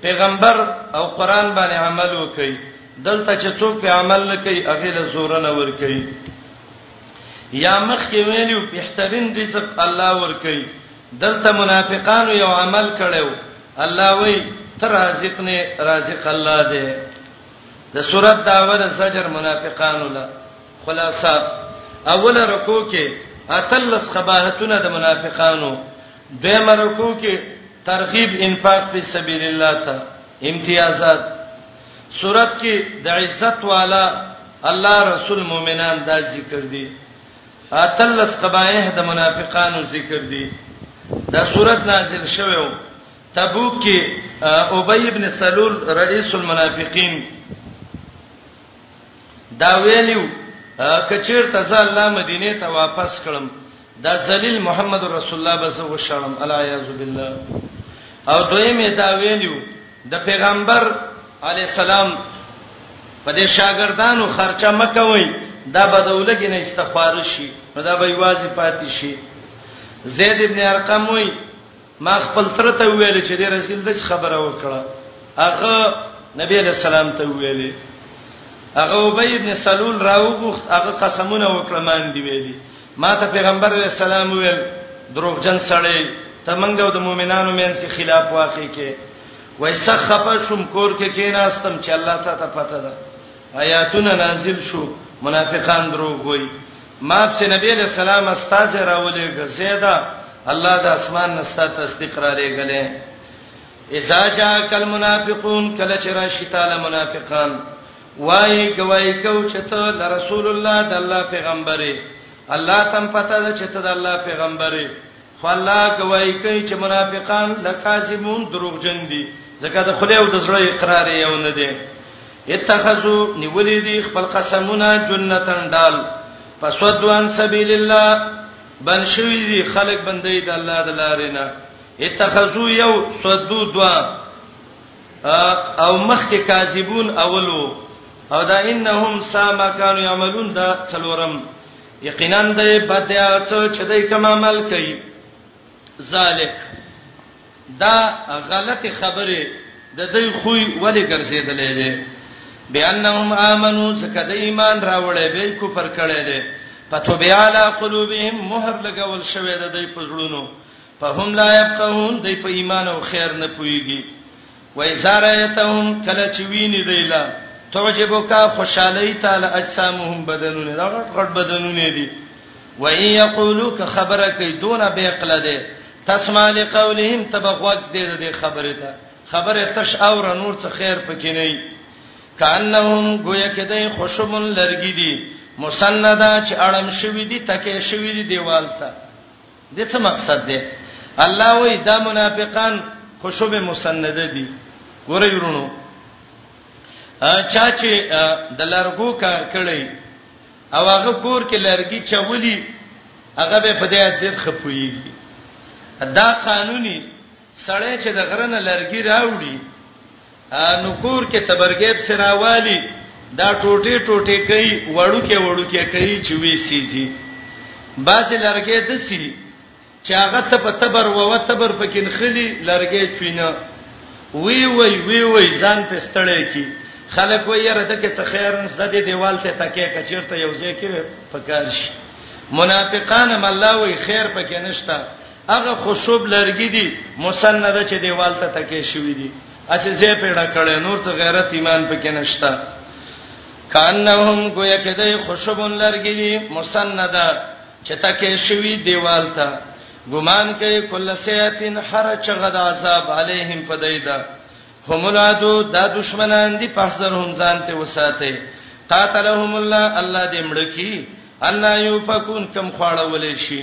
پیغمبر او قران باندې عمل وکي دلته چې څوک په عمل نه کوي هغه له زور نه ور کوي یا مخ کې ویلو بهترین رزق الله ور کوي دلته منافقانو یو عمل کړو الله وای تر رازق نه رازق الله دی د سورۃ داور سجر منافقانو لا خلاصہ اوله رکوع کې اتلس قباحتونه د منافقانو دویمه رکوع کې ترغیب انفاق فی سبیل الله ته امتیازات سورت کې د عزت والا الله رسول مؤمنان دا ذکر دي اتلس قبایح د منافقانو ذکر دي دا سورت نازل شوه او تبوک کې ابی ابن سلول رئیس المنافقین دا ویلیو کچیرته زه الله مدینه ته واپس کړم دا ذلیل محمد رسول الله بس وشړم الا یعذ بالله او دویمه دا ویلیو د پیغمبر علی السلام په دې شاګردانو خرچه مکوي دا بدولګي نه استغفار شي نو دا به واځي پاتې شي زید ابن ارقم وای ما خپل تر ته ویل چې د رسول د خبره وکړه هغه نبی علیہ السلام ته ویلې هغه ابی ابن سلول راوغخت هغه قسمونه وکړه مان دی ویلې ما ته پیغمبر علیہ السلام ویل دروغجن سړی ته منګو د مؤمنانو مینس کې خلاف واقع کې وای سخفه شوم کور کې کیناستم چې الله تعالی ته پته ده آیاتونه نازل شو منافقان دروغ وای ما چې نبی علیہ السلام استاد راولې غزیدا الله د اسمان نستا تصدیق را لېګلې اذا جاء کل منافقون کله چې راشي تعالی منافقان وای گواہی کو چې ته د رسول الله د الله پیغمبري الله تم پته ده چې ته د الله پیغمبري خو الله ګواهي کوي چې منافقان لکاذبون دروغجن دي ځکه د خدای او د زړه اقرار یې یو نه دی اتخذو نیولې دي خپل قسمونه جنتن دال فسدوان سبیل الله بن شوی دي خلق بندې د الله د لارې نه اتخذو یو سدو دوا او مخک کاذبون اولو او دا انهم سا ما كانوا يعملون دا څلورم یقینا د بد دی هغه څه چې دای کوم عمل کوي ذالک دا غلطه خبره د دې خوې ولې ګرځېدلې ده بانهم امنو زکه د ایمان راوړې به کفر کړي ده فتوبیا علی قلوبهم مہر لګول شوې ده د پزړونو فهم لا يفقهون د په ایمان او خیر نه پويږي واذا رايتهم کله چې ویني دیلا تعجبک خوشالی تعالی اجسامهم بدنونه دا غټ غټ بدنونه دي و ان یقولو که خبره کوي دون به عقل ده تسمع لقولهم تبغوت دې دې خبره ته خبره تش او ر نور څه خیر پکې نه وي کانهم گویا کې دای خوشمن لرګي دي مسنده چې اړم شوی دي تکې شوی دي دیوال ته د څه مقصد دی الله وای دا منافقان خوشوبه مسنده دي ګورې ورونو چا چې د لارګو کار کړی او هغه کور کې لارګي چولي هغه به په دې عزت خپويږي دا قانوني سړی چې د غره نه لرګي راوړي نو کور کې تبرګې په سراوالي دا ټوټي ټوټي کوي وړو کې وړو کې کوي چې وی سيزي باسي لرګې د سي چې هغه ته په تبر و تبر پکې نخلي لرګې چوينه وی وی وی وی ځان په ستړې کی خلک وی یره د کې څه خیر نشته د دیوال ته تکې کچیرته یو ځای کې پکار شي منافقان مله وی خیر پکې نشته هغه خشوب لرګي دي مسنده چې دیوال ته تکې شوې دي اسې زه پیړه کړې نور څه غیرت ایمان پکې نشتا کانهم گویا کې د خشوب لرګي دي مسنده چې تکې شوې دیوال ته ګمان کوي کله سیاتین هر چغه د عذاب علیهم پدایدا هم العدو دا دشمنان دي پسر هم ځان ته وساته قاتلهم الله الله دې مړ کی الله یو پکون کم خواړه ولې شي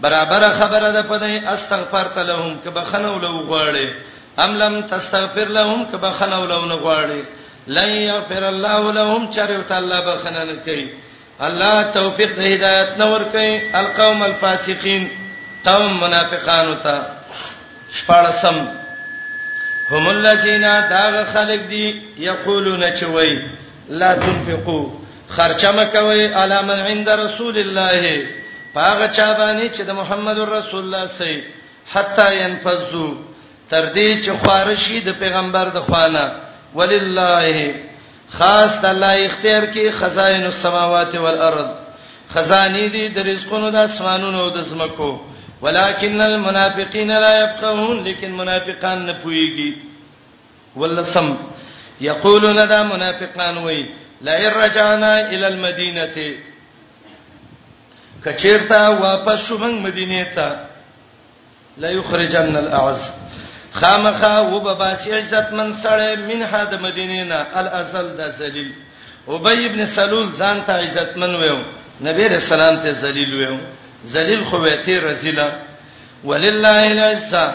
برابر خبره ده پدای استغفار تلهم که بخنو لو غواړي ام لم تستغفر لهم که بخنو لو نه غواړي لن یغفر الله لهم چرته تعالی بخنه نه کوي الله توفیق د هدایت نه ور کوي القوم الفاسقین قوم منافقان ته شپارسم هم الذين داغ خلق دي یقولون چوي لا تنفقوا خرچه مکوي علی من عند رسول الله پاغه چا باندې چې د محمد رسول الله سي حتا ينفذو تر دې چې خارشي د پیغمبر د خوانه ولله خاص د الله اختیار کې خزائن السماوات والارض خزانی دي د رزقونو د اسمانونو او د زمکو ولکن المنافقین لا يفقهون لیکن منافقان نه پويږي ولسم یقولون دا منافقان وای لا رجعنا الى المدینه کچیرته واپس شو موږ مدینه ته لا یخرجن الاعز خامخا وبباس عزت من سره من هاد مدینه نه الازل د ذلیل ابی ابن سلول ځان ته عزت من ویو نبی رسول الله ته ذلیل ویو ذلیل خو ویته رزیلا ولله العزه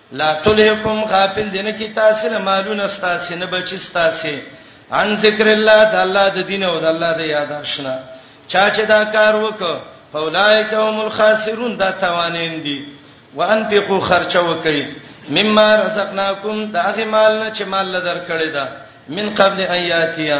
لا تلهکم غافل دین کی تاسو نه مالونه تاسو نه بچی تاسو ان ذکر الله د الله د دین او د الله د یاد آشنا چا چې دا کار وکړ فولائک هم الخاسرون دا توانین دي وانفقوا خرچ وکړي مما رزقناکم دا غي مال نه چې مال لدر کړی دا من قبل ایاتیا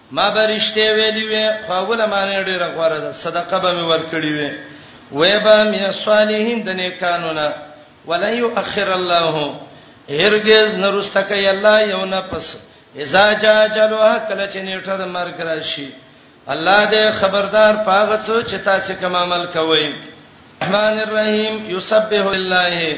ما به رښتیا ویلي وې، خو اوله معنی یې ډېره غوره ده، صدقه به مې ورکړې وې، وې به من الصالحین د نېکانو نه، ولن یؤخر الله هرګز نه وروسته کوي الله یو نفس اذا جاء اجلها کله چې نیټه د مرګ راشي الله دې خبردار پاغه څو چې تاسو کوم عمل کوئ الرحمن الرحیم یسبح لله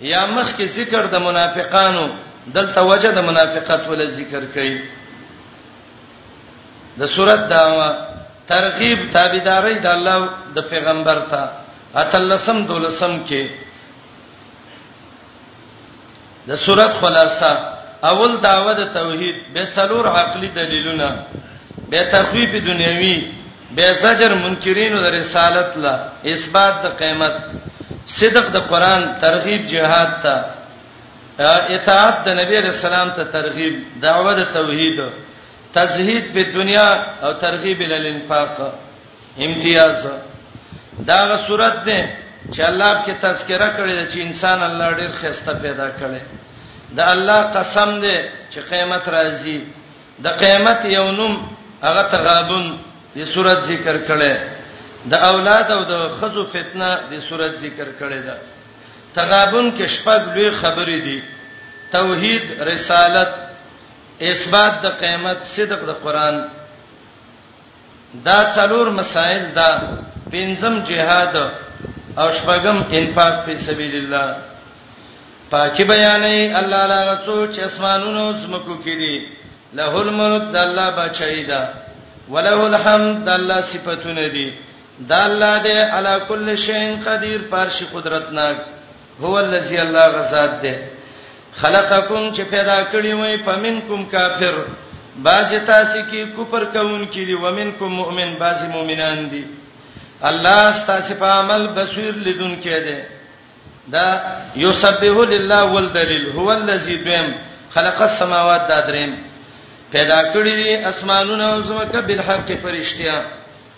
یا مخ کې ذکر د منافقانو دلته وجه د منافقت ول ذکر کړي د سورۃ داوا ترغیب تابعداري د الله د پیغمبر ته اتلسم دولسم کې د سورۃ خلاصہ اول داوا د توحید به څلور عقلي دلیلونه به تخویف دنیوي به زجر منکرین د رسالت لا اثبات د قیامت صدق د قران ترغیب جهاد ته اطاعت د نبی رسول الله ته ترغیب دعوه د توحید تزهید په دنیا او ترغیب ال انفاق امتیاز داغه صورت ده چې الله کې تذکرہ کړی چې انسان الله ډیر خسته پیدا کړي د الله قسم ده چې قیامت راځي د قیامت یو نوم هغه تغابن د صورت ذکر کړي د اولاد او د خزو فتنه د صورت ذکر کړي ده تغابن کې شپږ لوی خبرې دي توحید رسالت اثبات د قیامت صدق د قران دا څلور مسائل دا پنځم جهاد او شپږم انفاق په سبیل الله پاکي بیانې الله لاغه څوک چې اسمانونو زمکو کې دي له الملک د الله بچی دا وله الحمد د الله صفاتونه دي دا الله دې علا کل شیء قدیر پارش قدرتناک هو الذی الله غزاد ده خلقکم چې پیدا کړی وای پمنکم کافر باز تاسو کې کوپر کون کې دی ومنکم مؤمن باز مؤمنان دي الله ستاسو په عمل بصیر لیدون کې دی دا یسبح لله والدلیل هو الذی دیم خلق السماوات دا دریم پیدا کړی دي اسمانونه او زمکه بالحق پرشتیا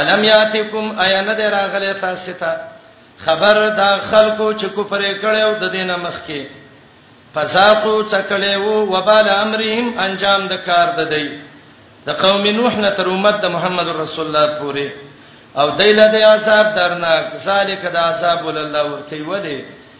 الم یاتکم ایا نه دراغله تاسو ته خبر دا خلکو چې کو پرې کړو د دینه مخ کې فزاقو څکلې وو وبال امرهم انجام د کار د دی د قوم نوح نه تر امت د محمد رسول الله پورې او دایله د عذاب درناک ذالک د عذاب ولله ورکی ولې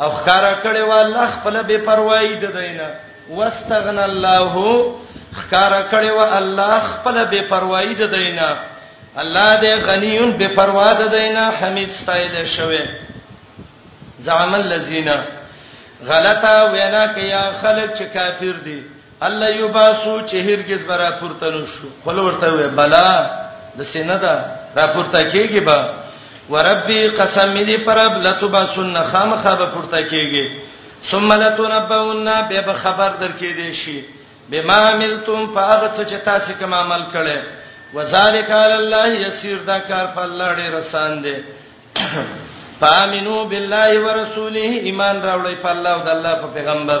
او ښکارا کړي و الله خپل بے پروايي د دینه واستغنا الله ښکارا کړي و الله خپل بے پروايي د دینه الله دې غنیون بے پروا د دینه حمید ستایل شوی زعم الذین غلطه وینا کوي خلک چې کافر دي الله یباسو چې هرگز برا پورته نشو خل ورته وی بلا د سینه دا را پورته کیږي با وربي قسم دې پرب لتباسن خامخه به پورته کیږي ثم لتنبؤن به خبر درکې دي شي بما عملتم فاغت څه چې تاسو کوم عمل کړي وذالک علی الله یسیر دا کار په الله ډیر آسان دی فامنو بالله ورسوله ایمان راوړی په الله او د الله په پیغمبر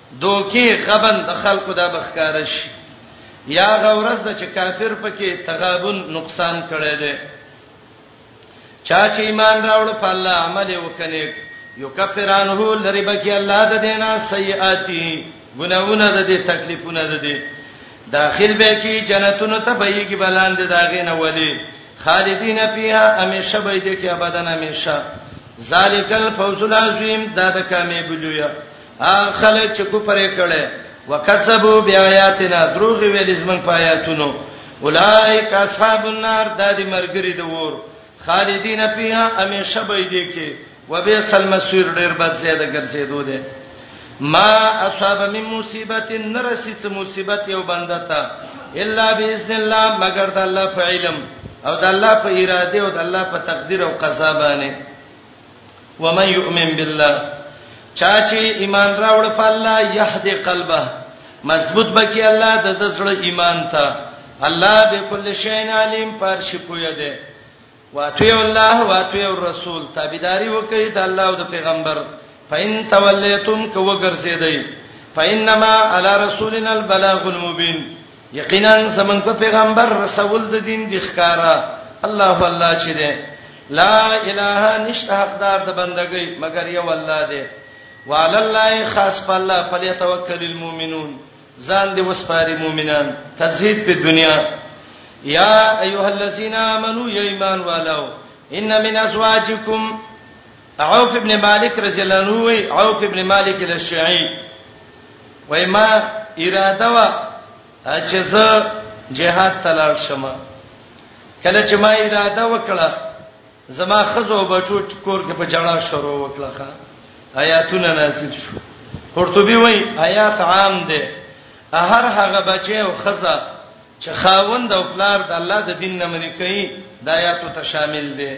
دوکي غبن د خلکو دا بخکار شي یا غورز د چې کافر پکې تغابن نقصان کړي دي چا چې ایمان راوړ په الله عمل وکني یو کفرانه لری بکی الله د دینا سیئاتی ګناونه د دې تکلیفونه د دې داخل به کی جنتونو ته بهږي بلاند داغې نه ولي خالدین فیها همیشه به دې کې ابدان همیشه ذالک الفوز العظیم دا د کامیابی لوی هغه خلک چې کو پرې کړي وکذبوا بیااتنا دروغ ویل زمنګ پایاتونو اولائک اصحاب النار د دې مرګري د ور خالدین فیها همیشه به دې کې وبئس المسیر ډیر بد زیاده ګرځېدو ده ما اصحاب من مصیبت نرسی څه مصیبت یو بنده تا الا باذن الله مگر د الله په علم او د الله په اراده او د الله په تقدیر او قضا باندې ومن يؤمن بالله چا چې ایمان راوړ په الله يهدي قلبه مضبوط بکی الله د زړه ایمان ته الله به کل شی علیم پر شي پوی دی واتوی الله واتوی الرسول تابعداري وکړي د الله او د پیغمبر فین تولیتم کو وګرځیدای فینما علی رسولنا البلاغ المبین یقینا زمون په پیغمبر رسول د دین د ښکارا الله الله چې ده لا اله نشته حقدار د بندګۍ مگر یو الله ده وعلى الله خاص په الله فليتوکل المؤمنون ځان دې وسپاري مؤمنان تزهید په دنیا یا ایها الذین آمنو یا ایمان والو ان من ازواجکم عوف ابن مالک رضی الله عنه وی عوف ابن مالک الشعی وای ما اراده وا چې زه جهاد تلل شم کله چې ما اراده وکړه زما خزو بچو کور کې په جړا شروع وکړه آیاتونه نازل شو قرطبي وای آیات عام دي هر هغه بچي او خزه چې خاوند او پلار د الله د دین نه منې کوي د آیاتو ته شامل دي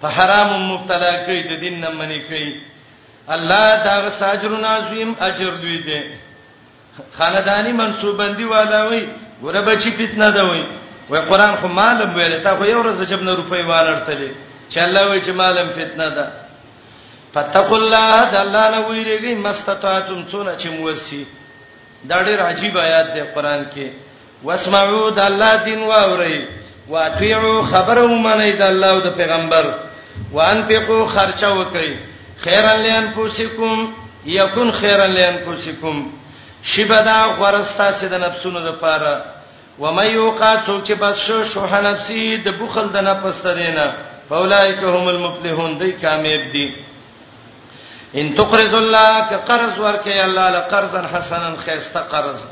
په حرام مبتلا کوي د دین نه منی کوي الله دا ساجر نازیم اجر دوی دی خاندانی منسوبندی والا وي ګوره بچی فتنه ده وي وای قران خو مالم ویل تا خو یو ورځ جب نه روپۍ والړتلې چې الله وای چې مالم فتنه ده فتقوا الله د الله نه ویریږي مستطاعتم څونه چې موسی دا ډېر عجیب آیات دی قران کې واسمعوا د الله دین واوري واطيعوا خبره ومنئ د الله او د پیغمبر وانفقوا خرچه وکئ خیرا لانفسکم یکون خیرا لانفسکم شبدا غرستا سي د نفسونو د پاره و مې یوقا څوک چې بس شو شوه نفسي د بخل د نفس ترینه فاولائک هم المفلحون دای کامیاب دي ان تقرض الله که قرض ورکه الله لقرضا حسنا خيسته قرض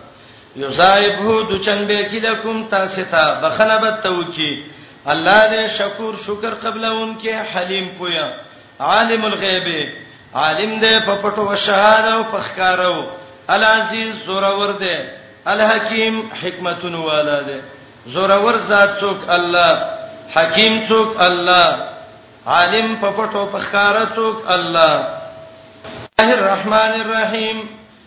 یصائبه دچن به کلکم تاسو ته بخنه بتوکی الله دې شکور شکر قبلون کې حلیم پویا عالم الغیب عالم دې په پټو او شهاده او پخکارو العزیز زورور دې الحکیم حکمتون والا دې زورور ذات څوک الله حکیم څوک الله عالم په پټو پخکارو څوک الله الرحمن الرحیم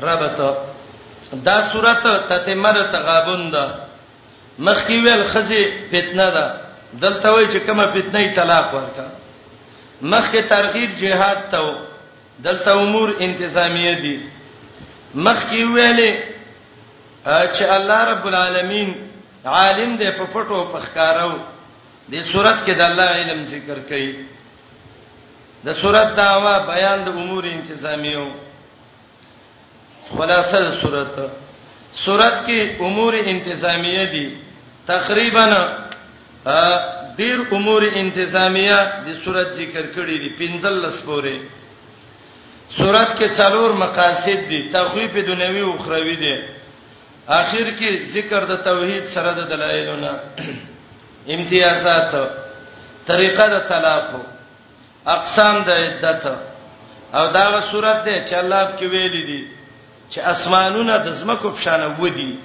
ربط دا صورت تتمه د تغابن ده مخکې ویل خزي فتنه ده دلته وای چې کومه فتنه ای طلاق ورکا مخکې ترغیب جهاد ته دلته امور انتظامیه دي مخکې ویلې چې الله رب العالمین عالم دی په پټو په ښکارو د صورت کې د الله علم ذکر کړي د صورت داوا بیان د امور انتظامیو خلاصه صورت صورت کې امور انتظامیه دي تقریبا ډیر امور انتظامیه د صورت ذکر کړی دي پنځل لس پورې صورت کې څلور مقاصد دي تخویف دنیوي او اخروی دي اخر کې ذکر د توحید سره د دلایلونه امتیازات طریقه د طلاق اقسام د عدت او دا صورت ده چې الله په کې ویل دي چې اسمانونه د زمکو په شان ودی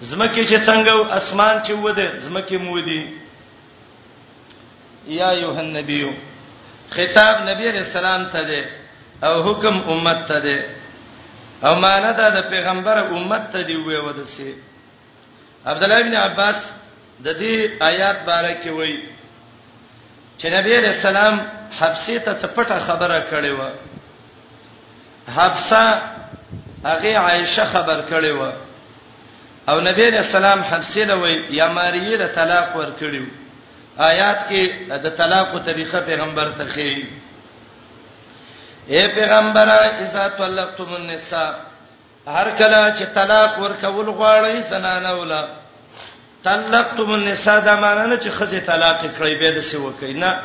زمکه چې څنګه او اسمان چې وده زمکه مو ودی یا ایه النبی خطاب نبی علیہ السلام ته ده او حکم امت ته ده او مانه دا د پیغمبر امت ته دی وې ودسه عبد الله ابن عباس د دې آیات باره کې وایي چې نبی علیہ السلام حبسه ته چپټه خبره کړې و حبسه هغه عائشه خبر کړې و او نبی علیہ السلام حبسه لوي یا ماریه د طلاق ور کړیو آیات کې د طلاق او طریقه پیغمبر ته خې اے پیغمبره اذا طلقتم النساء هر کله چې طلاق ورکول غواړی زنانه ولا طلقتم النساء دا معنی نه چې خزه طلاق کړی به د څه وکي نه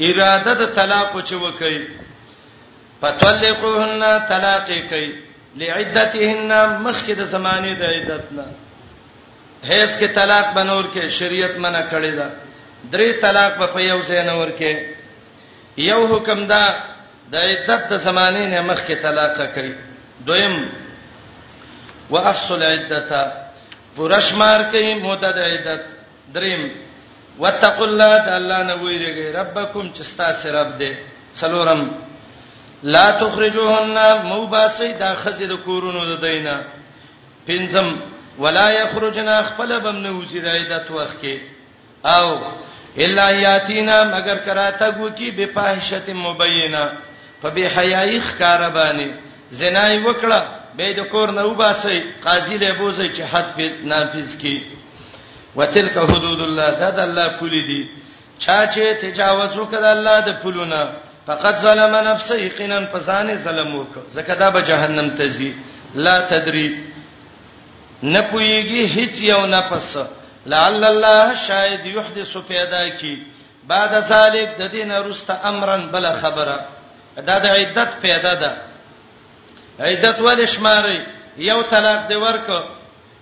اراده د طلاق چې وکي فطلقوهن طلاق کوي لعدتهن مخکې د زمانه د عدت نه هیڅ کې طلاق بنور کې شریعت منع کړی دا درې طلاق په یو ځای نه ورکه یو حکم دا د عدت د زمانه نه مخ کې طلاق کوي دویم واحصل عدته پرشمار کوي موده د عدت دریم واتقوا الله تعالی نه ویریږي ربکم چې تاسو رب دې څلورم لا تخرجوهن موباسی دا خزې د کورونو د دینه پنځم ولا یخرجنا خپل بم نه وزیدایدت وخت کې او الا یاتینا مگر کراته گو کی بفاحشت مبینه په بی حیاي ښکارا باندې زنای وکړه به د کور نه وباسي قاضي له بوزي چې حد په نافذ کی وتلک حدود الله دا د الله پولی دي چا چې تجاوز وکړ الله د پولونه فقط ظلم نفسه یقینا پسانه ظلم وکړ زکه دا به جهنم ته ځي لا تدری نه پويږي هیڅ یو نفس لعل الله شاید یحدث پیدا کی بعد ذلک د دین رست امرن بل خبره دا د عدت پیدا ده عدت ول شماري یو طلاق دی ورک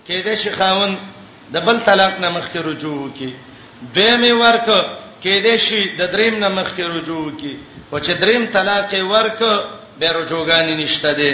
کې د شخاون د بل طلاق نه مخکې رجوع وکي دویمه ورک کې د شي د دریم نه مخکې رجوع وکي خو چې دریم طلاق ورک به رجوعګانی نشته دی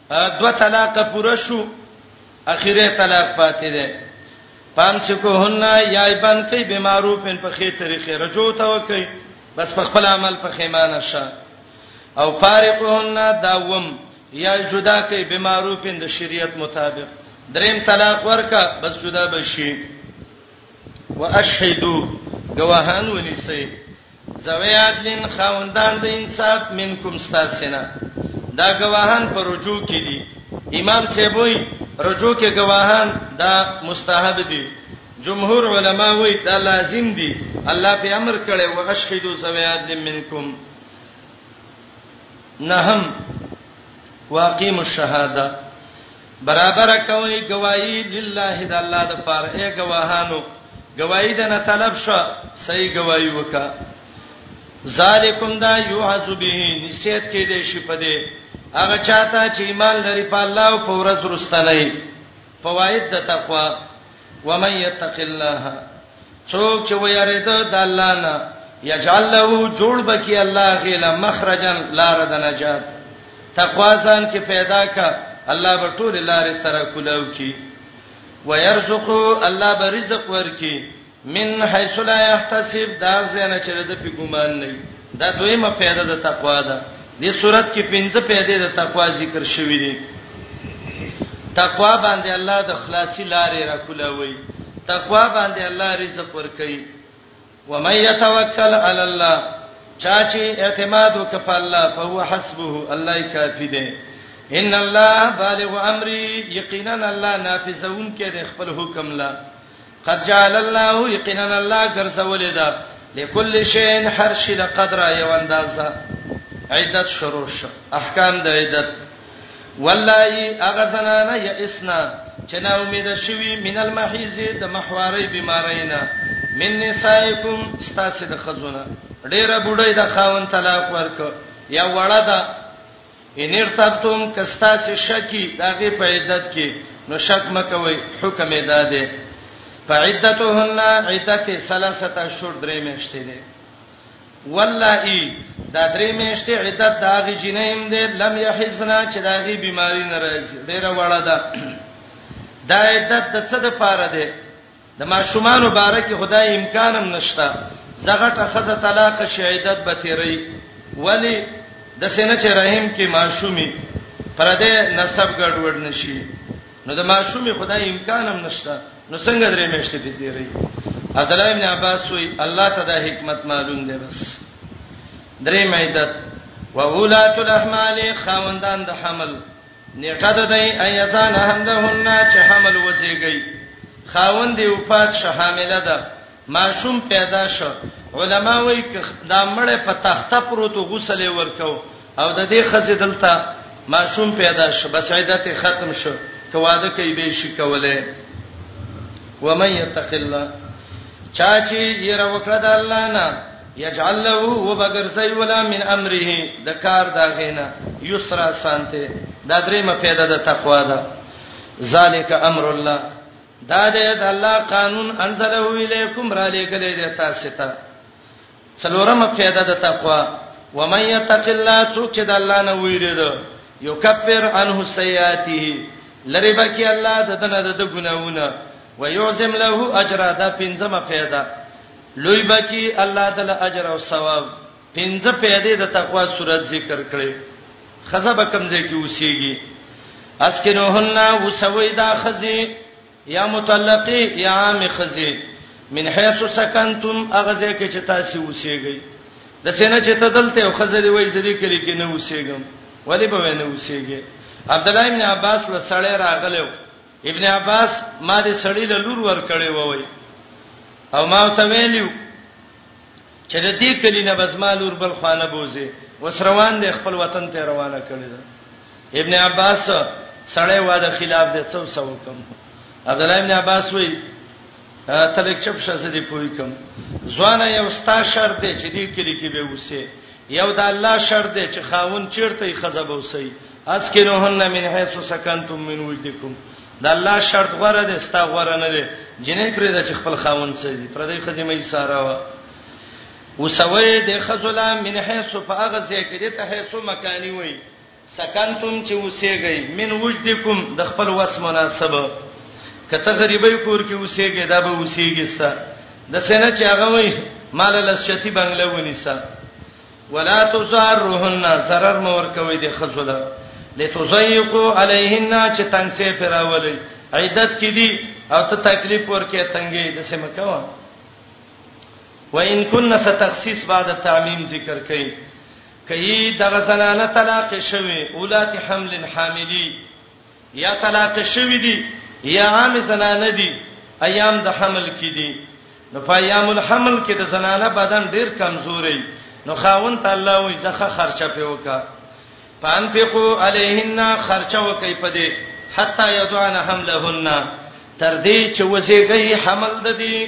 دو طلاق پوره شو اخیره طلاق پاتې ده پام سکوهن یا ایبان کوي به معروفن په خې طریقې رجو ته وکي بس په خپل عمل په خیمانه شه او فارقهن داوم یا جدا کوي به معروفن د شریعت مطابق دریم طلاق ورکا بس جدا بشي واشهدو گواهان ونیسي ذوی عدلین خاوندان د انصاف منکم استاسنا دا گواهان پر رجوع کې دي امام سیبوی رجوع کې گواهان دا مستحب دي جمهور علما وایي دا لازم دي الله په امر کړي او اشهدو ذوی عدلین منکم نهم واقیم الشهاده برابر کوي گواہی لله د الله د پاره اے گواهانو گواہی د نه طلب شو صحیح گواہی وکا ذالکم دا یوعذ به نسیت کې دې شي پدې هغه چاته چې ایمان لري په الله او په ورځ رستنه فواید د تقوا ومن یتق الله څوک چې ویریده د الله نه یجعل له جوړ بکی الله غیلا مخرجا لار د نجات تقوا ځان کې پیدا کا الله به ټول لارې تر کولاو کی ويرزقو الله به رزق ورکی من حيث لا يحتسب دا زنه چې د په ګمان نه دا دویمه فائدہ د تقوا ده دې صورت کې پنځه پیدې د تقوا ذکر شوې دي تقوا باندې الله د خلاصي لارې راکولوي تقوا باندې الله رزق ورکړي و من يتوکل علی الله چا چې اعتماد وکړ الله فهو حسبه الله کافی دی ان الله بالغ امری یقینا الله نافذون کې د خپل حکم لا قد جعل الله یقینا الله ګرځولې ده لكل شيء هر شي د قدر یو اندازه عدت شروع شو احکام د عدت والله اغزنانا یئسنا چې نا امید شوی من المحیز د محواری بیمارینا من نسائکم ستاسو د خزونه ډیره بډای د خاون طلاق ورک یا وړه ده ان ارتبتم کستا سے شکی داغه په عدت کې نو شک مکوي حکم ادا ده فعدتهن عدت ثلاثه اشهر درې میاشتې ده واللائي دا درې میاشتې عدت داغه جنیم ده لم يحزنا چې داغه بیماری ناراضي ډیره وړه ده دا عدت د څه د پاره ده د ماشومانو باره کې خدای امکان هم نشته زغټه خزه طلاق شهادت به تیری ولی د سینه چې رحم کې ماشومی پر دې نسب ګډوډ نشي نو د ماشومی خدای امکان هم نشته نو څنګه درې میشته دي تیری عبد الله ابن عباس وی الله ته د حکمت معلوم دی بس درې مېدت و اولات الاحمال خوندان د حمل نیټه ده دی ایزان همدهن چې حمل وزیږي خاوند دی وفات شه حامله ده ماشوم پیدا شو علما وایي دا مړ په تخته پروت غسل ورکاو او د دې خزې دلته ماشوم پیدا شو بس عیدت ختم شو کواده کوي به شي کوله ومن یتق الله چا چې یې را وکړه د الله نه یجعل له وبغرزی ولا من امره د کار دا غینا یسرا سانته دا دریمه پیدا د تقوا ده ذالک امر الله دا د الله قانون انزله الیکم را لګل دی تاسو ته څلورمه پیدا د تقوا و من یتق الله څوک چې د الله نه ویریږي یو کفر عنه سیئاته لری بکی الله د دنه د ګناونه و یعظم له اجر دا پنځمه پیدا لوی بکی الله تعالی اجر او ثواب پنځه پیدې د تقوا صورت ذکر کړي خزه به کمزې کې اوسېږي اسکنوهن وسوي دا خزي یا متلقي یا عام خزي من حيث سكنتم اغزه کې چې تاسو اوسېږئ د سینې چې تدلته او خزه دی وای زری کلی کې نه اوسېږم ولی به نه اوسېږي عبد الله ابن عباس وسړی راغلو ابن عباس ما دې سړی له لور ور کړی ووي او ما ته ویلو چې د دې کلی نه بس ما لور بل خانه بوزي وس روان دي خپل وطن ته روانه کړی دا ابن عباس سړی واده خلاف دې څو څو کوم عبد الله ابن عباس وی ته لیک چپ شاسه دی پوي کوم ځوان یو ستا شر دی چې دې کلی کې به وسه یو د الله شر دی چې خاون چیرته یې خزبوسي اسکنوهن من حيث سكنتم من وجدكم دا الله شرط غره دي ستا غره نه دي جنې پرې د خپل خاون سړي پر دې خدمه یې سارا وا وسوي د خزلا من حيث فاغز کې دې ته حيث مکاني وي سکنتم چې وسېږئ من وجدکم د خپل وس مناسب کته غریبې کور کې وسېږئ دا به وسېږي سا د سینه چې هغه وي مال لسچتی بنگله ونی سا ولا تزارهن zarar مور کوي د خزله لتزيقوا عليهن چې تنگ سي پراولي عیدت کې دي او ته تکلیف ورکې تنګي د سم کوا وان كن ستخصيص بعد تعمیم ذکر کړي کئ دغه زنانه طلاق شوي اولاد حمل حاملی یا طلاق شوی دی یا عام زنانه دی ایام د حمل کې دی نو په ایام الحمل کې د زنانه بدن ډیر کمزوري نو خاون ته الله وي زخه خرچه په وکا پان په کو علیهن خرچه وکي په دې حتا یذعن حملهن تر دې چې وزيږي حمل د دې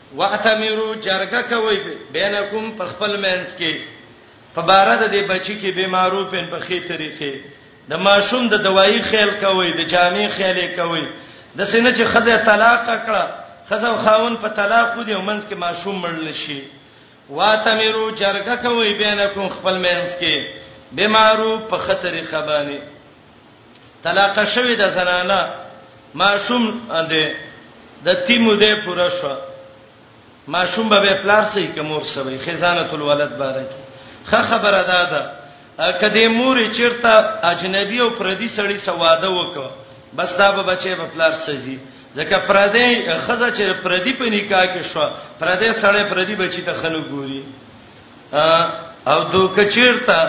واتمرو جرګه کوي بینکم په خپل مینس کې په بار د دې بچی کې به معروفین په خې طریقې د ماشوم د دوايي خیال کوي د جامع خیال کوي د سینې چې خزه طلاق کړه خزه خاون په طلاق دي ومنس کې ماشوم مړل شي واتمرو جرګه کوي بینکم خپل مینس کې به معروف په خطرې خبانه طلاق شوی د زنانه ماشوم دی د تیمو دی پوره شو ماشوم به پلار سي کومور سوي خزانه الولد بارک خه خبره ده ده کدی مور چیرته اجنبي او پردي سړی سواده وکړه بس دا به بچي په پلار سزي ځکه پردی خزه چې پردی په نکاح کې شو پردی سړی پردی بچی ته خنو ګوري او دوه کچیرته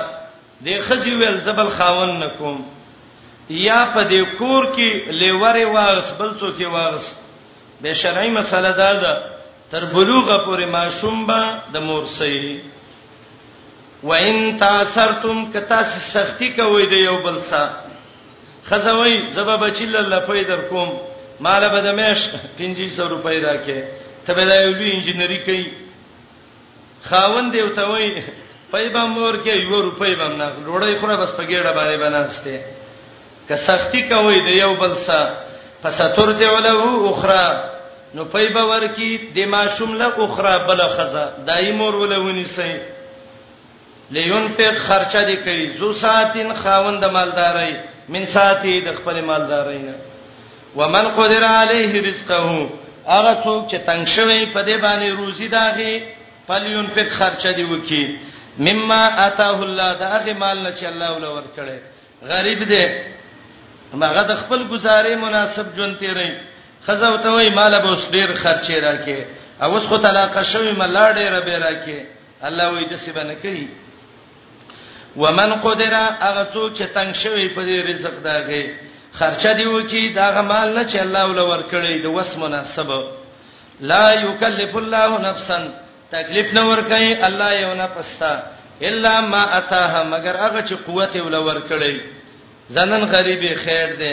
د خزي ویل زبل خاون نکوم یا په دې کور کې لیوره واغس بل څوک یې واغس به شرعي مسله ده ده تر بلوغه پورې ماشوم به د مور سي وان تاسرتم کتا سختی کوي د یو بل سره خزوي زبا بچل الله پي در کوم مال به د مېش 500 روپۍ راکې ته به دا یو لوی انجنیری کوي خاوند یو ته وای پیبا مور کې یو روپۍ باندې نه ډوړې خره بس په ګډه باندې بناسته که سختی کوي د یو بل سره فستر جوله اخرى نو پیبا ورکی د ماشوم له اخرى بل خزه دایمور ولونی سي لینفق خرچه دې کوي ذو ساعتین خاوند مالداري من ساعتي د خپل مالداري نه ومن قدر علیه رزقه هغه څوک چې تنگ شوی په دې باندې روزي داغي فلینفق خرچه دې وکي مما اتاه الله داغه مال نه چې الله ول ور کړي غریب دې هغه د خپل گزارې مناسب ژوند تیرې خزه او ته وای مال به اوس ډیر خرچې راکې او اوس خو طلاق شوی ملاړې ربې راکې الله وې د څه باندې کوي ومن قدر هغه څوک چې تنگ شوی په دې رزق داغه خرچه دی وکي داغه مال نه چې الله ول ورکړي د وس مناسب لا یکلف الله نفسا تکلیف نه ورکړي الله یو نه پستا الا ما اتاها مگر هغه چې قوت ول ورکړي زنن غریبي خیر ده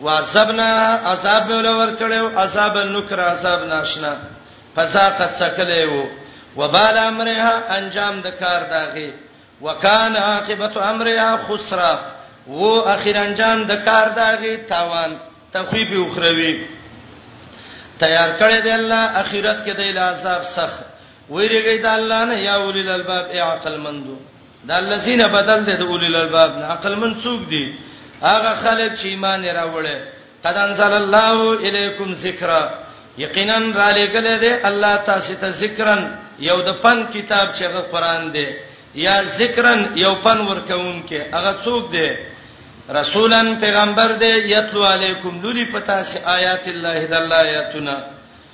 وعذبنا عذاب به ولور کړو عذاب نکر عذاب ناشنا فزاقت سکلې وو وبال امرها انجام د کار داغي وکان عاقبت امرها خسرا وو اخر انجام د کار داغي تاوان تخویب اخروی تیار کړی دی الله اخرت کې د عذاب سخت ویریږي د الله نه یا اولل الباب ای عقل مندو دا الذين بدل دي د اولي الالباب نه عقل من څوک دي هغه خلک چې ایمان راوړل قد انزل الله الیکم ذکر یقینا را لګل دي الله تاسو ته ذکرن یو د پن کتاب چې هغه قران دی یا ذکرن یو پن ورکون کې هغه څوک دی رسولن پیغمبر دی یتلو علیکم لولی پتا سي آیات الله د الله آیاتنا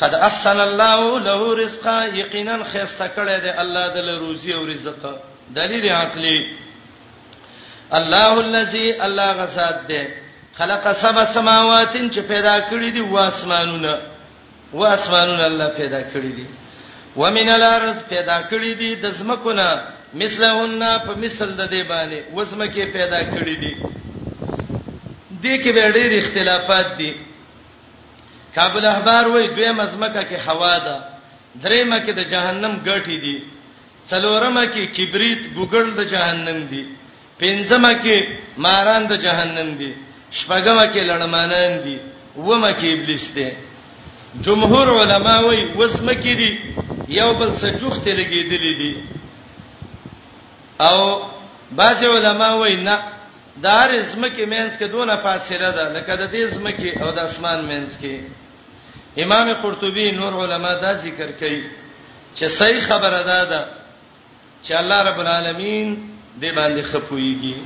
قد احسن الله له رزقا یقینا خسته کړه دې الله د روزي او رزق دلیل عقلی الله الذي الله غسات دې خلق سبع سماوات چې پیدا کړې دي واسمانونه واسمانونه الله پیدا کړې دي ومن الارض پیدا کړې دي د زمکونه مثلهن په مثل د دې باندې وزمکه پیدا کړې دي دې کې به ډېر اختلافات دي کابل احبار وای دوی مزمکه کې هوا ده دریمه کې د جهنم ګټي دي څلورمه کې کبریت ګوګل د جهنم دي پنځمه کې ماران د جهنم دي شپږمه کې لړمانان دي ومه کې ابلیس دی جمهور علما وای وسمه کې دي یو بل سجوخته لګیدلې دي او بعض علما وای نه د هر زمکه مینس کې دونه فاصله ده لکه د دې زمکه او د اسمان مینس کې امام قرطبي نور علما دا ذکر کوي چې صحیح خبره ده دا چې الله رب العالمین دې باندې خپويږي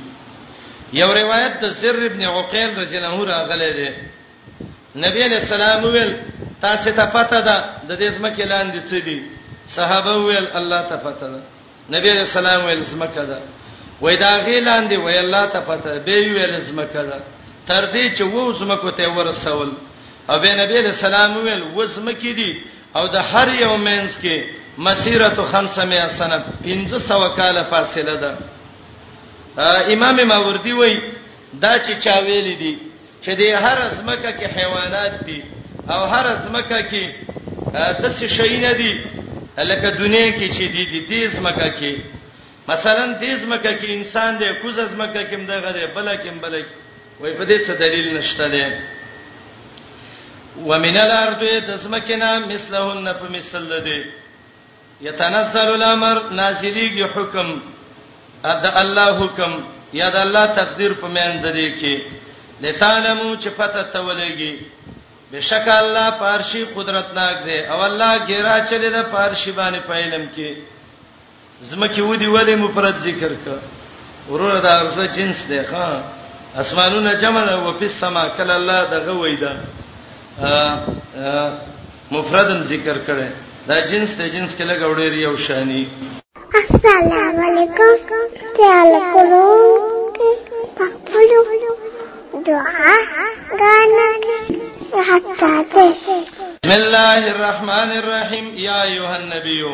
یو روایت د سر ابن عقیل رضی الله عنه راغلی دی نبی علیہ السلام ویل تاسو ته پته ده د دې زمکه لاندې څه دي صحابه ویل الله ته پته ده نبی علیہ السلام ویل زمکه ده وای دا غیلان دی وای الله ته پته به ویل زمکه ده تر دې چې وو زمکو ته ورسول او به نبی علیہ السلام ویل وزمکې دي او د هر یو مینس کې مسیرت 500 سنه 1500 کال فاصله ده امام ماوردی وای دا چې چا ویل دي چې د هر ځمکه کې حیوانات دي او هر ځمکه کې د څه شي نه دي لکه دنیا کې چې دي د دې ځمکه کې مثلا دې ځمکه کې انسان دی کوز ځمکه کې مدغه دی بل کې بل کې وای په دې څه دلیل نشته دی ومن الارض تسمکنا مثلهن فمثل ذی یتنزل الامر نازلیږي حکم د الله حکم یا د الله تقدیر په مین د دې کې لتعلمو چې پته ته ولېږي بشک الله پارشي قدرتناک دی او الله ګیرا چلی د پارشي باندې پایلم کې زمکه ودی ولې مفرد ذکر ک ورور دا ارزه جنس دی ښا اسمانونه جمع او په سما کله الله دغه وېدا مفردم ذکر کړي دا جنس ته جنس کې لګ وړي یو شانی السلام علیکم تعال کولو پخپلو دعا غانا حتا ته بسم الله الرحمن الرحیم یا ایها النبیو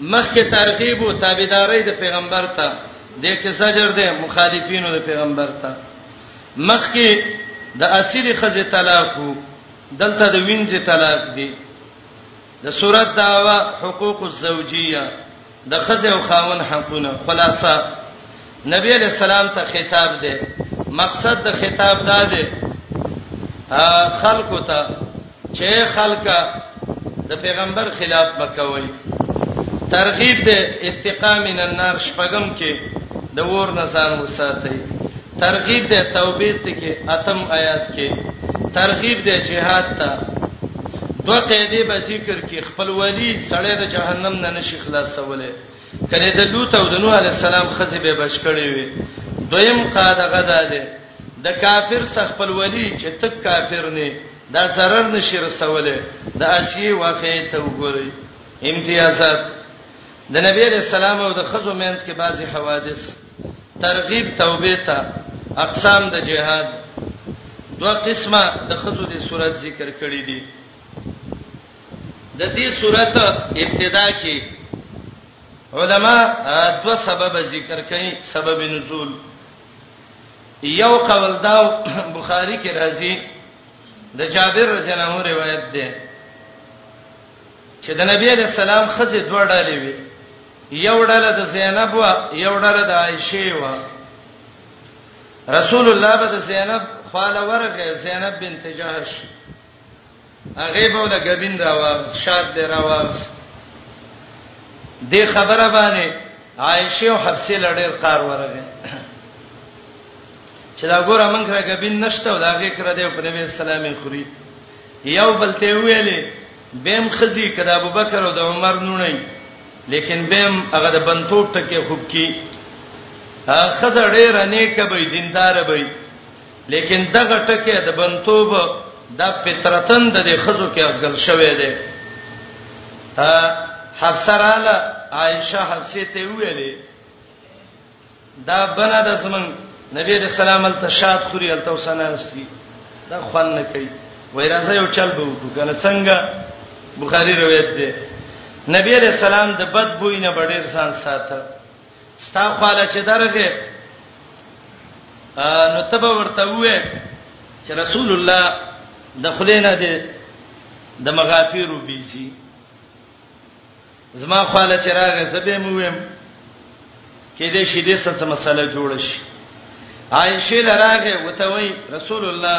مخکې ترغیب او تابعداري د پیغمبر ته د کې زجر ده مخالفینو د پیغمبر ته مخکې د اسیر خزه طلاق دلته د وینځ طلاق دی د صورت داوا حقوق الزوجیه د خزه او خاون حقونه خلاصہ نبی علیہ السلام ته خطاب دی مقصد د خطاب دا دی خلکو ته چې خلکا د پیغمبر خلاف بکوي ترغیب د اتقا من النار شپغم کې د ور نزان وساتي ترغیب د توبې ته کې اتم آیات کې ترغیب د جهاد ته دوه قیدې به ذکر کې خپل ولی سړی د جهنم نه نشي خلاصوله کله د لوط او د نوح علی السلام خزه به بچ کړي وي دویم قاعده غدا ده د کافر سخپل ولی چې تک کافر نه دا zarar نشي رسوله د اسیه واقعي ته وګوري امتیازات د نبی علیہ السلام او د خزو مینس کې بعضی حوادث ترغیب توبه ته اقسام د جهاد دوه قسمه د خزو د صورت ذکر کړی دي د دې صورت ابتدا کې علما دو سبب ذکر کړي سبب نزول یو قول دا بخاری کې راځي د جابر رضی الله عنه روایت ده چې د نبی علیہ السلام خزه دوه ډلې وي یو ډله د زینب و یو ډله د عائشه و رسول الله به د زینب خاله ورغه زینب بنت جهش هغه به ول غبین راوار شاد دی راوار دې خبره باندې عائشه او حفصه لړې قار ورغه چې دا ګوره مونږ را غبین نشته او دا غي کړ دې په نبی اسلامي خوري یو بل ته ویلې بیم خزي کړه ابوبکر او د عمر نونه لیکن بیم هغه د بنتوب ټکه خوب کی خزه ډېر نه کبي دیندار وي لیکن دغه ټکی د بنتوب د فطرتن د خزو کې اغل شوې ده حفصه رااله عائشه حفصه ته ویلې دا بنا د زمن نبی رسول الله ته شاد خوري الته وسناستی دا خوان نه کوي وای راځه یو چل به وکړو کنه څنګه بخاری روایت ده نبی رسول الله د بد بوینه بډیر سان ساته ستا خواله چې درغه نو تب ورته وې چې رسول الله د خلینا دې د مغافیرو بیزي زما خاله چې راغې زبې مو ویم کې دې شې دې څه مسله جوړ شي عائشه لراغه وته وای رسول الله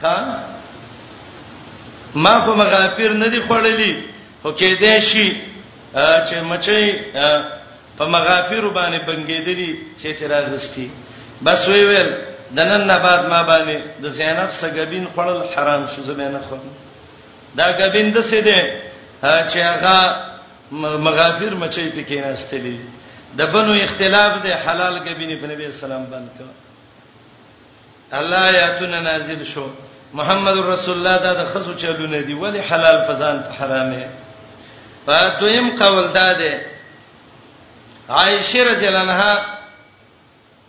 خا ما خو مغافیر نه دی خړلې خو کې دې شي چې مچي په مغافیر باندې بنګېدلی چې اعتراض وستي بس وی ویل دنن نه بعد ما باندې د زینب سګبین خړل حرام شو زمينه خو دا ګبین د څه دی چې هغه مغافیر مچي پکې نه استلی د بنو اختلاف د حلال ګبینې په نبی اسلام باندې الله آیاتونه نازل شو محمد رسول الله دا د خزو چلونه دی ولی حلال فزان ته حرامه په دویم قول دا ده عائشه رضی الله عنها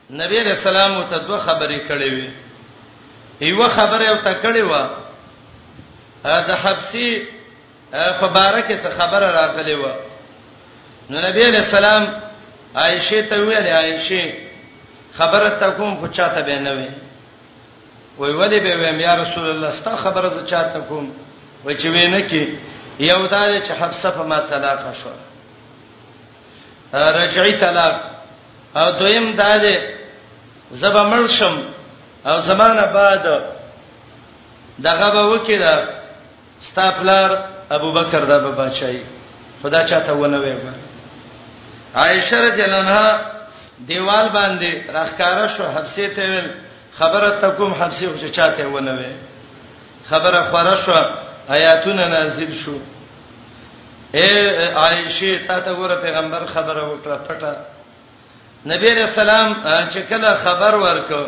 نبی رسول الله ته دوه خبرې کړې وي یو خبره او ته کړې و د حبسی په باره کې څه خبره راغلې و نو نبی علیہ السلام عائشه ته ویل عائشه خبره ته کوم خو چاته به نه وي وای ولې به ویم یا رسول الله ستا خبره زه چاته کوم و چې وینه کې یو دا چې حفصه په ما طلاق شو رجعي طلاق او دویم دا دی زبا مرشم او زمانہ بعد دغه به وکړه ستا پلار ابو بکر دا به بچای خدا چاته ونه وي عائشه رضی الله عنها دیوال باندې راخکاره شو حبسه ته ویل خبره تکوم حبسه خو چاته ونه وي خبره خورا شو آیاتونه نازل شو اے عائشه تا ته ګوره پیغمبر خبره وکړه پټه نبی علیہ السلام چې کله خبر ورکو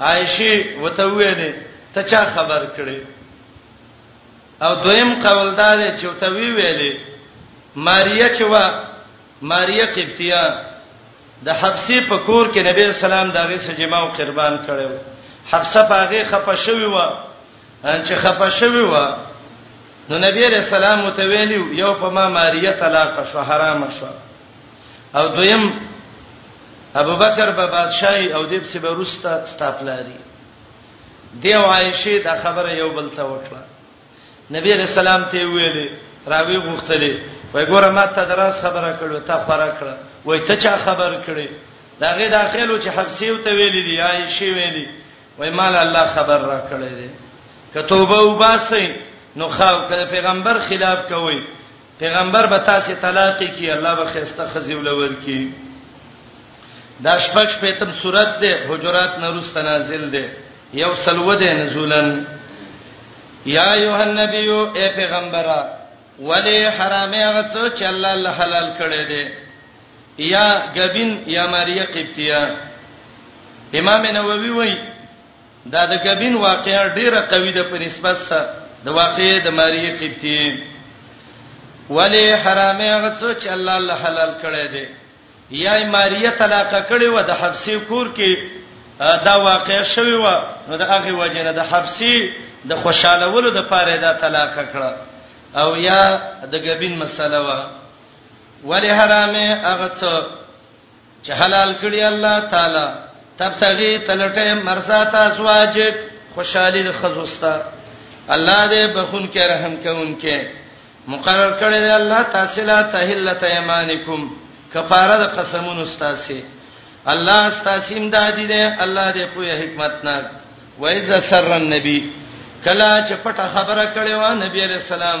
عائشه وته ویلې ته چا خبر کړي او دویم قول دا دی چې وته وی ویلې ماریا چې وا ماریا قبطیه د حبسی په کور کې نبی اسلام داغه سجما او قربان کړو حبسه پاغه خپه شوی و چې خپه شوی و نو نبی رسول الله متویلی یو په ما ماریه طلاق شو حرام شو او دویم ابو بکر به بادشاہي او دیب سی بروستا ستاپلاری دی او عائشه دا خبره یو بل ته وکړه نبی رسول الله ته ویلې راوی غوښتلې وای ګوره ما ته دراس خبره کړو ته خبره کړه وای ته چا خبر کړې دا غي داخلو چې حبسي او ته ویلې دی عائشه ویلې وای مال الله خبر را کړې دي کتوبه وباسي نو خاو کله پیغمبر خلاف کوي پیغمبر به تاسو طلاق کی الله به خسته خزی ولور کی دا شپږ شپږم سورته ده حجرات نرست نازل ده یو سلو ده نزولن یا ایه النبی او پیغمبره ولی حرامه هغه څه چې الله الله حلال کړی دی یا غبین یا ماریه قبطیه امام نووي وایي دا د ګبین واقعا ډیره قوی ده په نسبت سره د واقعې د ماریه قبطی ولی حرامه غڅ چې الله الله حلال کړی دی یا ماریه طلاق کړی و د حبسې کور کې دا واقع شوی و نو د هغه وجنه د حبسې د خوشاله ولو د پاره دا طلاق کړه او یا د ګبین مسله و ولی حرامه هغه څه چې حلال کړی الله تعالی تبتغي تلټه مرزات ازواجک خوشالي د خزوستا الله دې بخون کې رحم کوونکې مقرر کړی دی الله تاسو لا تهلت ایمانکم کفاره د قسمونو استاسي الله استاسي امدادي دی الله دې په حکمت ناک وایذ سر النبی کلا چې پټه خبره کړې و نبی علیہ السلام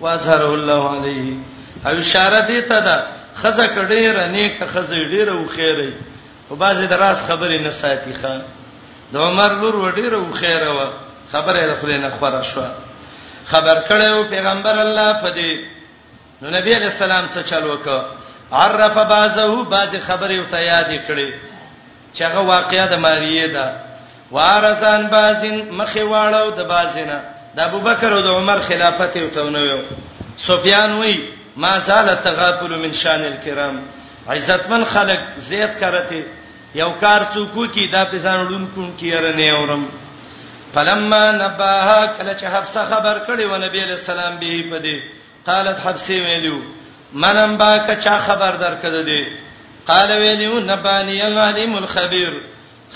واظهره الله علیه او اشاره دې ته ده خزه کډېر نیک خزه ډېر او خیره په بازي دراس خبرې نه ساتي خان د عمر لور وډېر او خیره و خبره د خلې نه خبره شو خبر کړو پیغمبر الله په دې نو نبی علیہ السلام څه چل وکړ عرف بازه بازي خبرې او ته یاد کړې چې هغه واقعه د ماریه ده وارزان بازن مخې واړو د بازنه د ابوبکر او د عمر خلافت یو تونه یو سفیان وی ما زال تغافل من شان الكرام عزتمن خلق زیات کرته یو کار څوک کی دا پسان ډون کون کیره نه اورم فلما نباها کله چې حفصه خبر کړي و نبی له سلام به پدې قالت حفصه ویلو منم با که چا خبر درکده دی قال ویلو نبانی العلیم الخبیر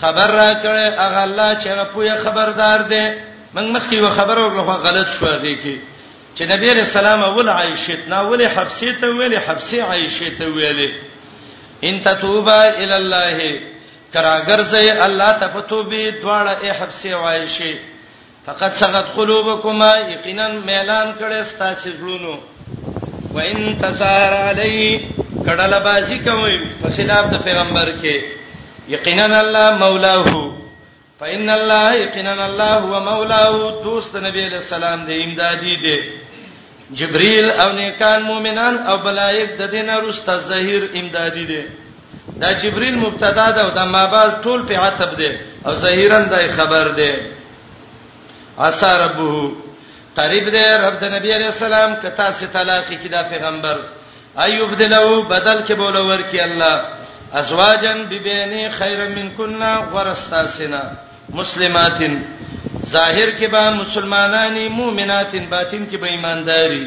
خبر را کړه اغه الله چې غپوی خبردار دی من مخکې و خبر ورغه غلط شو هغه کې چې نبی رسول الله اول عائشه نا ولې حفصه ته ویلې حفصه عائشه ته ویلې ان تتوبا الى الله کراګر زې الله ته فتوبې دواړه اے حفصه عائشه فقط سغت قلوبکما یقینا میلان کړه ستاسو زړونو وان تسهر علی کډل بازی کوي په خلاف د پیغمبر کې یقینا الله مولاه فإن الله یقینا الله هو مولاه دوست نبی علیہ السلام دې امدادي دې جبريل او نیکان مؤمنان او ملائک د دینه رسته ظهیر امدادي دې دا جبريل مبتدا ده او دا ما بعد ټول په عتب ده او ظاهرا دا خبر ده عسى ربه قریب ده رب د نبی عليه السلام کتا سي طلاق کی دا پیغمبر ايوب دلو بدل کې بوله ورکی الله ازواجن ببینی خیر من کنا ورستاسنا مسلماتن ظاهر کې به مسلمانانی مؤمناتن باطن کې به ایمانداری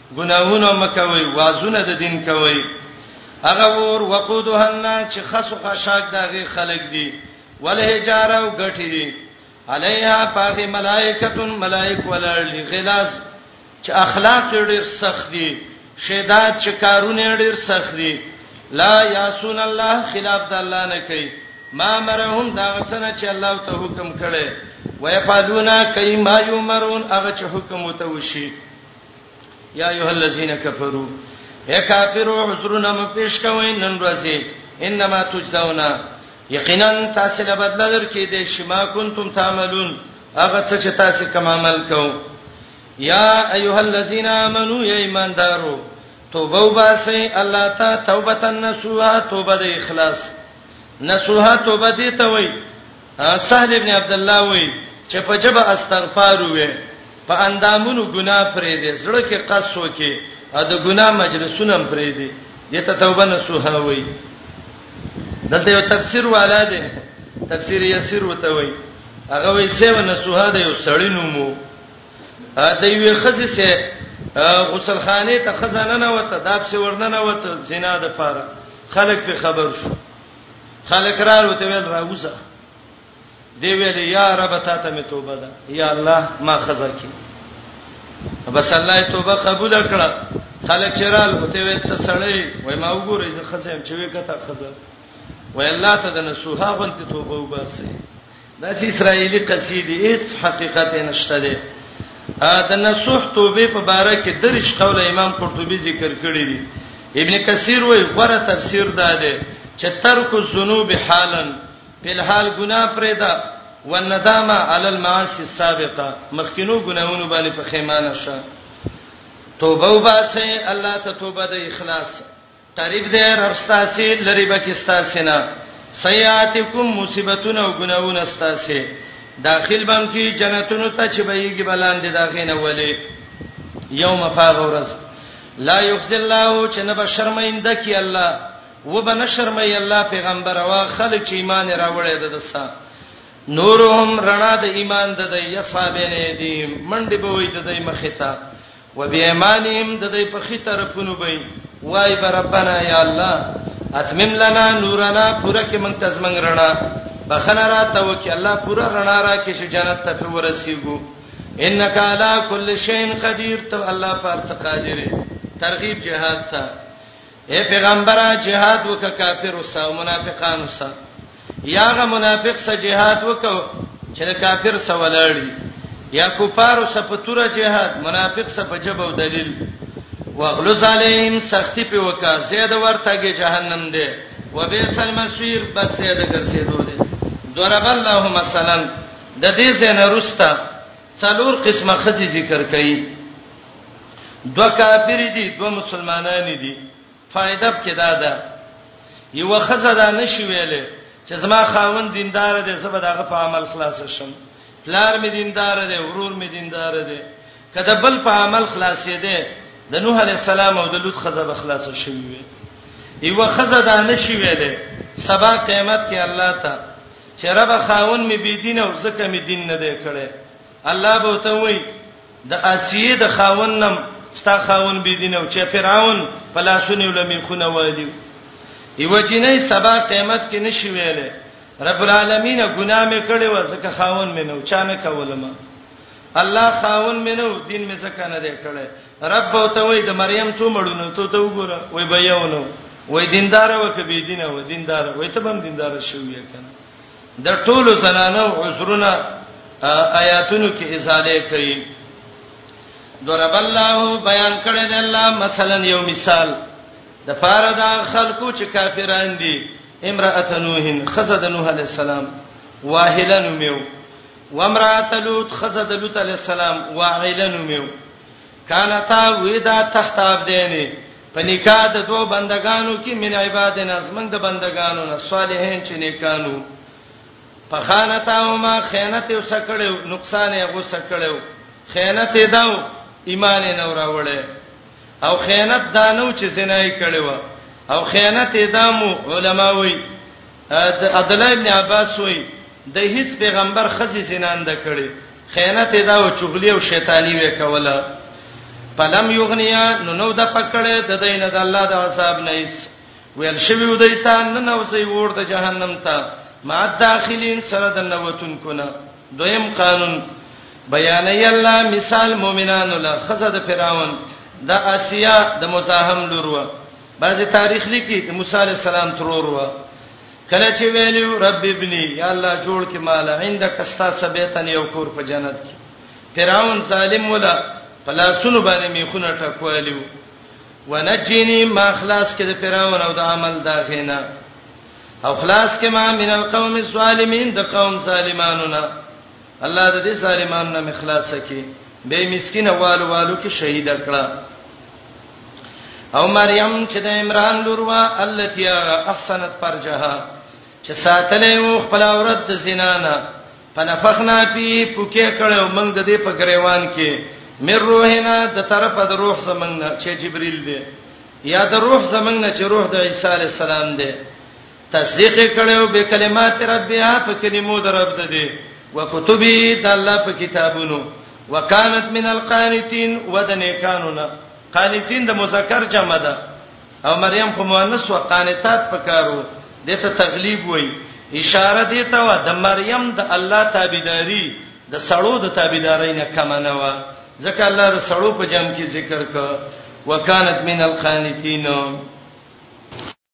ګناهونه مکوي وازونه د دین کوي هغه ور وقودها الناس چې خسو خشاک دغه خلق دي ولهجاره او غټي دي علیها پاغه ملائکتون ملائک ولړي غلاز چې اخلاق ډېر سخت دي شیدات چې کارونه ډېر سخت دي لا یاسون الله خلاف د الله نه کوي ما مرهم دا څنګه چې الله ته حکم کړي ويفعلون کای ما یمرون هغه چې حکم وته وشي یا ایه الذین کفروا اے کافرو عذرنا م پیش کوي نن ورځې انما تجزاون یقینا تاسو له بدل درکې دې شما کنتم تعملون هغه څه چې تاسو کوم عمل کو یا ایها الذین آمنو یا ایماندارو توبه وباسئ الله ته توبه نصوحه توبه د اخلاص نصوحه توبه دې ته وایي سهل ابن عبد الله وی چې په جبه استغفار وې په اندامونو ګناه پرې دې زړه کې قصو کې د ګناه مجلسونه پرې دې دته توبه نسوه وی دلته یو تفسیر والا دی تفسیر یسیر وته وی هغه وی سیو نسوه دی یو سړی نومو د یوې خزې سه غسل خانه ته خزانه نه وته داب سه ورننه وته زنا د پاره خلک په خبر شو خلک راغلو ته ویل راوځه دی ویل یا رب تا ته می توبه ده یا الله ما خزا کی بس الله توبه قبول کړه خلک چرال هته وي ته سړی وای ما وګورې زه خزم چې وکتا خزا وای الله ته د نسوها غونته توبه وباسي دا چې اسرایلی قصیدې هیڅ حقیقت نشته ده دا نصوح توبه په باره کې درش قول امام قرطبي ذکر کړی دی ابن کثیر وایي غره تفسیر دا ده چې ترک الذنوب حالا په الحال ګناه پرې ده والندامه علی المعاصی السابقه مخکینو ګناہوں باندې په خیمانه شه توبه وباسه الله ته توبه د اخلاص قریب دی رب ستاسو لری بکی ستاسو نه سیاتکم مصیبتونه او ګناونه ستاسو داخل بم کی جنتونو ته چې بهږي بلاندې داخینه ولی یوم فاغورز لا یخزی الله چې نه به شرمینده کی الله و به نه شرمای الله پیغمبر او خلک چې ایمان راوړی د دسا نورهم رڼا د ایمان د د یصابین دی منډه به وې د مخه ته وبایمانهم د دې په خي طرفونو به وای بربنا یا الله اتمم لنا نورنا پوره کې مونږ تزمنګ رڼا بخنه را ته وکي الله پوره رڼا را کې چې جنت ته په ورسیږو انک علی کل شیء قدیر ته الله پر څه قادر ترغیب جهاد ته اے پیغمبره جهاد وک کافر او سا منافقان سا یاغه منافق سا جهاد وک چې کافر سا ولاړی یا کفار سا په تور جهاد منافق سا په جب او دلیل واغلظ علیهم سختی په وکا زید ورتهږي جهنم دی وبئس المصير بد زید ګرځیدو دی ضرب الله مثلا د دې زنه رستا څلور قسمه خزي ذکر کړي دو کافر دي دو مسلمانان دي فائدہ کې دا ده یو خزه دا نشي ویلې چې زما خاوند دیندار دی زبر دغه په عمل خلاص شم پلار می دیندار دی ورور می دیندار دی کله بل په عمل خلاصې دی د نوح علی السلام او د لوط خزه به خلاص شي وي یو خزه دا نشي ویلې سبا قیامت کې الله ته چې رب خاون می بی دین او زکه می دین نه دی کړي الله به ته وای د اسیه د خاون نم ستا خاون بی دین او چې فرعون پلاسونه ولمی خونه والی ایو جنې سبا قیامت کې نشي ویلې رب العالمین ګناه می کړي و زکه خاون می نو چانه کولم الله خاون می نو دین می زکه نه دی کړي رب او ته وای د مریم څو مړونو ته ته وګوره وای به یو نو وای دیندار او کبي دینه و دیندار وای ته بم دیندار شوی کنه د ټولو زنانو عذرونه آیاتونو کې ازاله کوي ضرب الله بیان کړی دی الله مثلا یو مثال د پاره دا خلکو چې کافران دي امراه نوح خزد نوح علی السلام واهلن میو وامراه لوط خزد لوط علی السلام واهلن میو کانتا ودا تختاب دینه په نکاح د دوه بندگانو کې من عبادنا زمنګ د بندگانو نه صالحین چې نیکانو په خانتاهما خیانت یو سکړو نقصان یې غو سکړو خیانت یې داو ایمان یې نور راوړې او خیانت دانو چې زنای کړو او خیانت یې دامو علما وایي عبد الله ابن عباس وای د هیڅ پیغمبر خزي زینان د کړي خیانت دا او چغلی او شیطانی وې کوله پلم یغنیا نو نو د پکړه د دین د الله د حساب نه ایس ویل شوی ودی ته نه نو زی ور د جهنم ته ما داخلین سره د نوتون کونه دویم قانون بیان ای الله مثال مؤمنانو له خزه د فراون د اسیا د مزاحم لورو بعضی تاریخ لیکي د موسی علی السلام ترور و کله چې ویلو رب ابني یا الله جوړ کې مال عندك استا سبيتن یو کور په جنت کې فرعون ظالم ولا پلاسونو باندې میخونه ټکوالیو ونجنی ما خلاص کې د فرعون او د عمل دا غینا او خلاص کې ما من القوم الظالمین د قوم ظالمانو نه الله د دې ظالمانو نه مخلاص کړي به مسکین والو والو کې شهید کړه او مریم چې د عمران لور وا التي احسنت فرجها چې ساتلې و خپل عورت د زنا نه فنفخنا فی پوکې کړو موږ د دې په غریوان کې مر روحنا د طرف د روح زمنګ چې جبرئیل دی یا د روح زمنګ چې روح د عیسی علی السلام دی تصدیق کړو به کلمات ربها په کلمو در رب ده دي وکتبه د الله په کتابونو وکانت من القانتين ودنه قانونا قانتين د مذکر جمع ده او مریم خو مؤنث و قانتات پکارو دته تغلیب وای اشاره دی ته و د مریم د الله تابعداري د سړو د تابعداري نه کم نه و ځکه الله د سړو په جام کې ذکر ک وکانت من القانتين